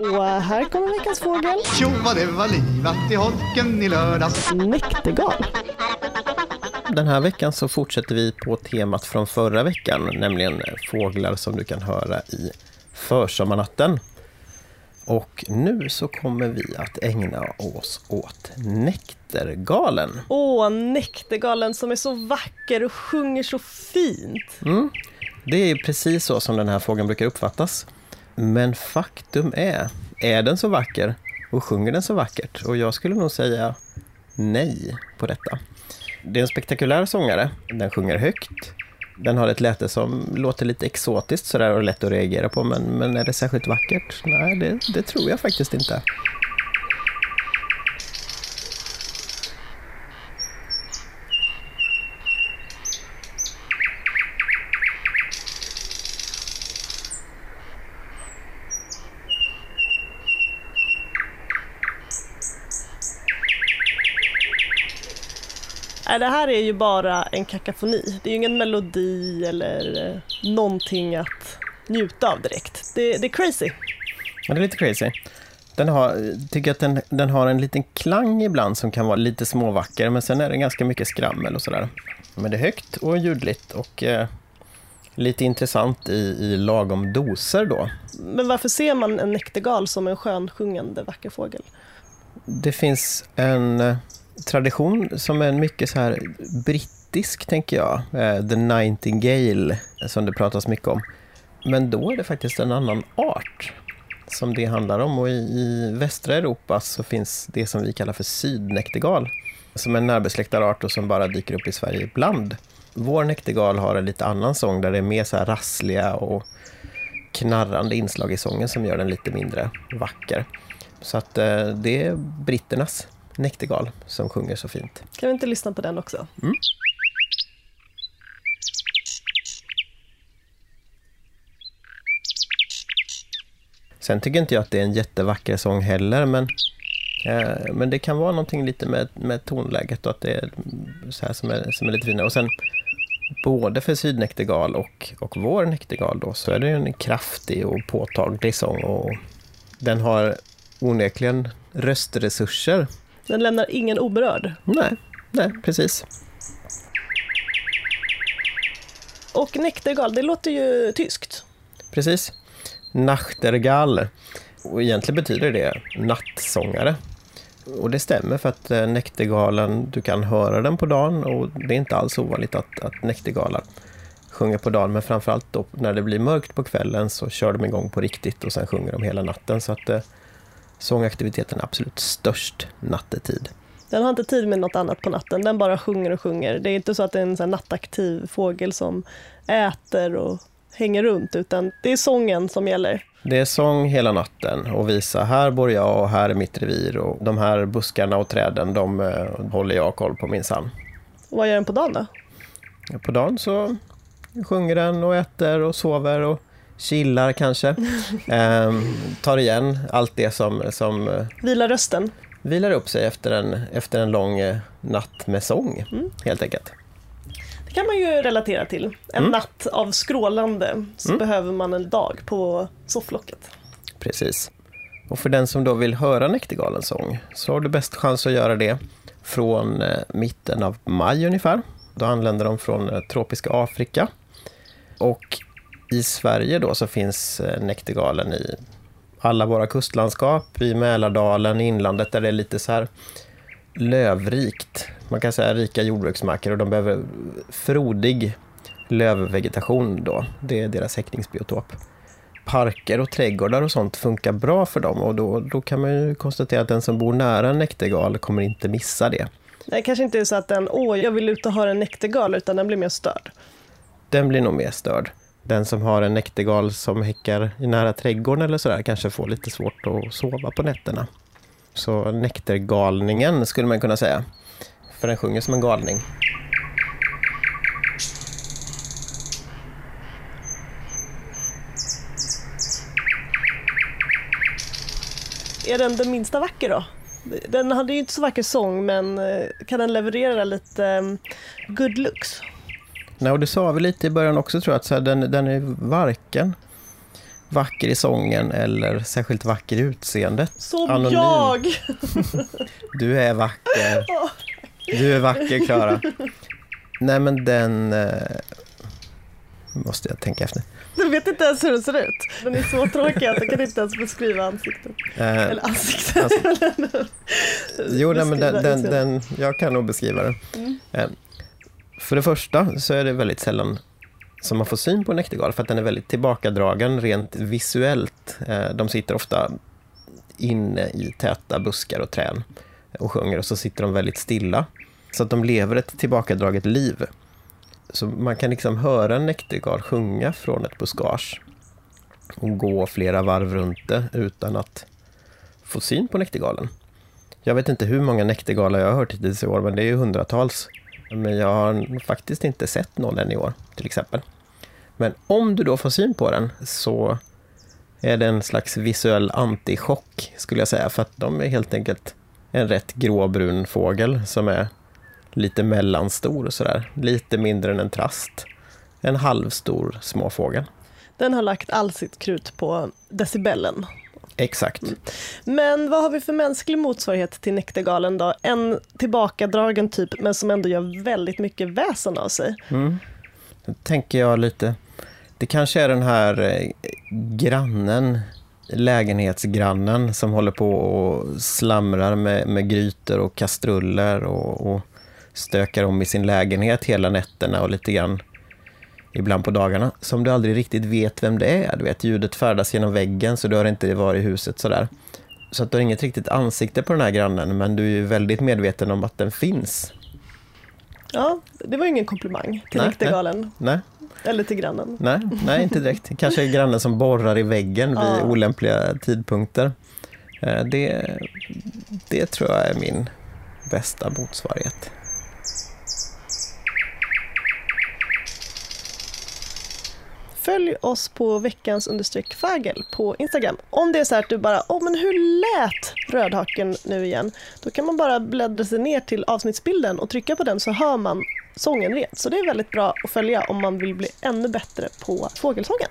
Och här kommer veckans fågel. Tjo vad det var livat i holken i lördags. Näktergal. Den här veckan så fortsätter vi på temat från förra veckan, nämligen fåglar som du kan höra i försommarnatten. Och nu så kommer vi att ägna oss åt näktergalen. Åh, näktergalen som är så vacker och sjunger så fint. Mm. Det är precis så som den här fågeln brukar uppfattas. Men faktum är, är den så vacker och sjunger den så vackert? Och jag skulle nog säga nej på detta. Det är en spektakulär sångare. Den sjunger högt. Den har ett läte som låter lite exotiskt sådär och lätt att reagera på, men, men är det särskilt vackert? Nej, det, det tror jag faktiskt inte. Det här är ju bara en kakafoni. Det är ju ingen melodi eller eh, någonting att njuta av direkt. Det, det är crazy. Ja, det är lite crazy. Den har, tycker att den, den har en liten klang ibland som kan vara lite småvacker, men sen är det ganska mycket skrammel och sådär. Men det är högt och ljudligt och eh, lite intressant i, i lagom doser då. Men varför ser man en näktergal som en skönsjungande vacker fågel? Det finns en eh, tradition som är mycket så här brittisk, tänker jag. Eh, The Nightingale, som det pratas mycket om. Men då är det faktiskt en annan art som det handlar om. Och i, västra Europa så finns det som vi kallar för sydnäktergal, som är en närbesläktad art och som bara dyker upp i Sverige ibland. Vår näktergal har en lite annan sång där det är mer så här rassliga och knarrande inslag i sången som gör den lite mindre vacker. Så att eh, det är britternas näktergal som sjunger så fint. Kan vi inte lyssna på den också? Mm. Sen tycker inte jag att det är en jättevacker sång heller, men, eh, men det kan vara någonting lite med, med tonläget och att det är så här som är, som är lite finare. Och sen både för sydnäktergal och, och vår näktergal då, så är det en kraftig och påtaglig sång och den har onekligen röstresurser. Den lämnar ingen oberörd. Nej, nej, precis. Och näktergal, det låter ju tyskt. Precis. Nachtergall. Och egentligen betyder det nattsångare. Och det stämmer för att eh, näktergalen, du kan höra den på dagen och det är inte alls ovanligt att, att näktergalar sjunger på dagen. Men framförallt då när det blir mörkt på kvällen så kör de igång på riktigt och sen sjunger de hela natten. Så att eh, sångaktiviteten är absolut störst nattetid. Den har inte tid med något annat på natten, den bara sjunger och sjunger. Det är inte så att det är en sån nattaktiv fågel som äter och hänger runt, utan det är sången som gäller. Det är sång hela natten och visa här bor jag och här är mitt revir och de här buskarna och träden, de eh, håller jag koll på minsann. Vad gör den på dagen då? På dagen så sjunger den och äter och sover och chillar kanske. ehm, tar igen allt det som, som eh, Vilar rösten? vilar upp sig efter en, efter en lång eh, natt med sång, Mm. helt enkelt. Det kan man ju relatera till. En Mm. natt av skrålande så Mm. behöver man en dag på sofflocket. Precis. Och för den som då vill höra Näktergalens sång så har du bäst chans att göra det från eh, mitten av maj ungefär. Då anländer de från eh, tropiska Afrika. Och i Sverige då så finns eh, Näktergalen i alla våra kustlandskap, i Mälardalen, i inlandet där det är lite så här lövrikt. Man kan säga rika jordbruksmarker och de behöver frodig lövvegetation då. Det är deras häckningsbiotop parker och trädgårdar och sånt funkar bra för dem och då, då kan man ju konstatera att den som bor nära en näktergal kommer inte missa det. Det kanske inte är så att den, åh, jag vill ut och höra en näktergal, utan den blir mer störd. Den blir nog mer störd. Den som har en näktergal som häckar i nära trädgården eller sådär kanske får lite svårt att sova på nätterna. Så näktergalningen skulle man kunna säga. För den sjunger som en galning. Är den den minsta vacker då? Den hade ju inte så vacker sång, men eh, kan den leverera lite mm, good looks? Nej, och det sa vi lite i början också tror jag, att så här, den, den är varken vacker i sången eller särskilt vacker i utseendet. Som Anonym. jag! Du är vacker. Du är vacker, Klara. Nej, men den... Eh, måste jag tänka efter. Du vet inte ens hur den ser ut. Den är så tråkig att jag kan inte ens beskriva ansiktet. Eh, Eller ansiktet. Alltså- jo, nej, men den, den, den, jag kan nog beskriva den. Mm. Eh, för det första så är det väldigt sällan som man får syn på en äktergal, för att den är väldigt tillbakadragen rent visuellt. Eh, de sitter ofta inne i täta buskar och träd och sjunger och så sitter de väldigt stilla. Så att de lever ett tillbakadraget liv. Så man kan liksom höra en näktergal sjunga från ett buskage och gå flera varv runt det utan att få syn på näktergalen. Jag vet inte hur många näktergalar jag har hört hittills i år, men det är ju hundratals. Men jag har faktiskt inte sett någon än i år, till exempel. Men om du då får syn på den så är det en slags visuell antichock, skulle jag säga, för att de är helt enkelt en rätt gråbrun fågel som är lite mellanstor och sådär. Lite mindre än en trast. En halvstor småfågel. Den har lagt all sitt krut på decibellen. Exakt. Men vad har vi för mänsklig motsvarighet till näktergalen då? En tillbakadragen typ, men som ändå gör väldigt mycket väsen av sig. Mm. Då tänker jag lite, det kanske är den här eh, grannen, lägenhetsgrannen som håller på och slamrar med, med grytor och kastruller och, och stökar om i sin lägenhet hela nätterna och lite grann ibland på dagarna, som du aldrig riktigt vet vem det är. Du vet, ljudet färdas genom väggen så du har inte varit i huset sådär. Så att du har inget riktigt ansikte på den här grannen, men du är ju väldigt medveten om att den finns. Ja, det var ju ingen komplimang till Nej, näktergalen. Nej, Eller till grannen. Nej, nej, inte direkt. Kanske grannen som borrar i väggen vid Ja. olämpliga tidpunkter. Eh, Det, det tror jag är min bästa motsvarighet. Följ oss på veckans understreck fagel på Instagram. Om det är så här att du bara, åh men hur lät rödhaken nu igen? Då kan man bara bläddra sig ner till avsnittsbilden och trycka på den så hör man sången rent. Så det är väldigt bra att följa om man vill bli ännu bättre på fågelsången.